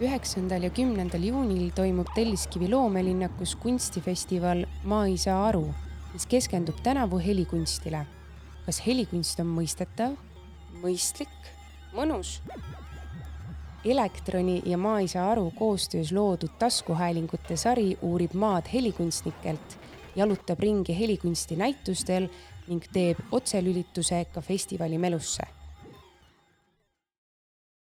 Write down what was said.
üheksandal ja kümnendal juunil toimub Telliskivi loomelinnakus kunstifestival Maa ei saa aru, mis keskendub tänavu helikunstile. kas helikunst on mõistetav, mõistlik, mõnus? Elektroni ja Maa ei saa aru koostöös loodud taskuhäälingute sari uurib maad helikunstnikelt, jalutab ringi helikunsti näitustel ning teeb otselülituse ka festivali melusse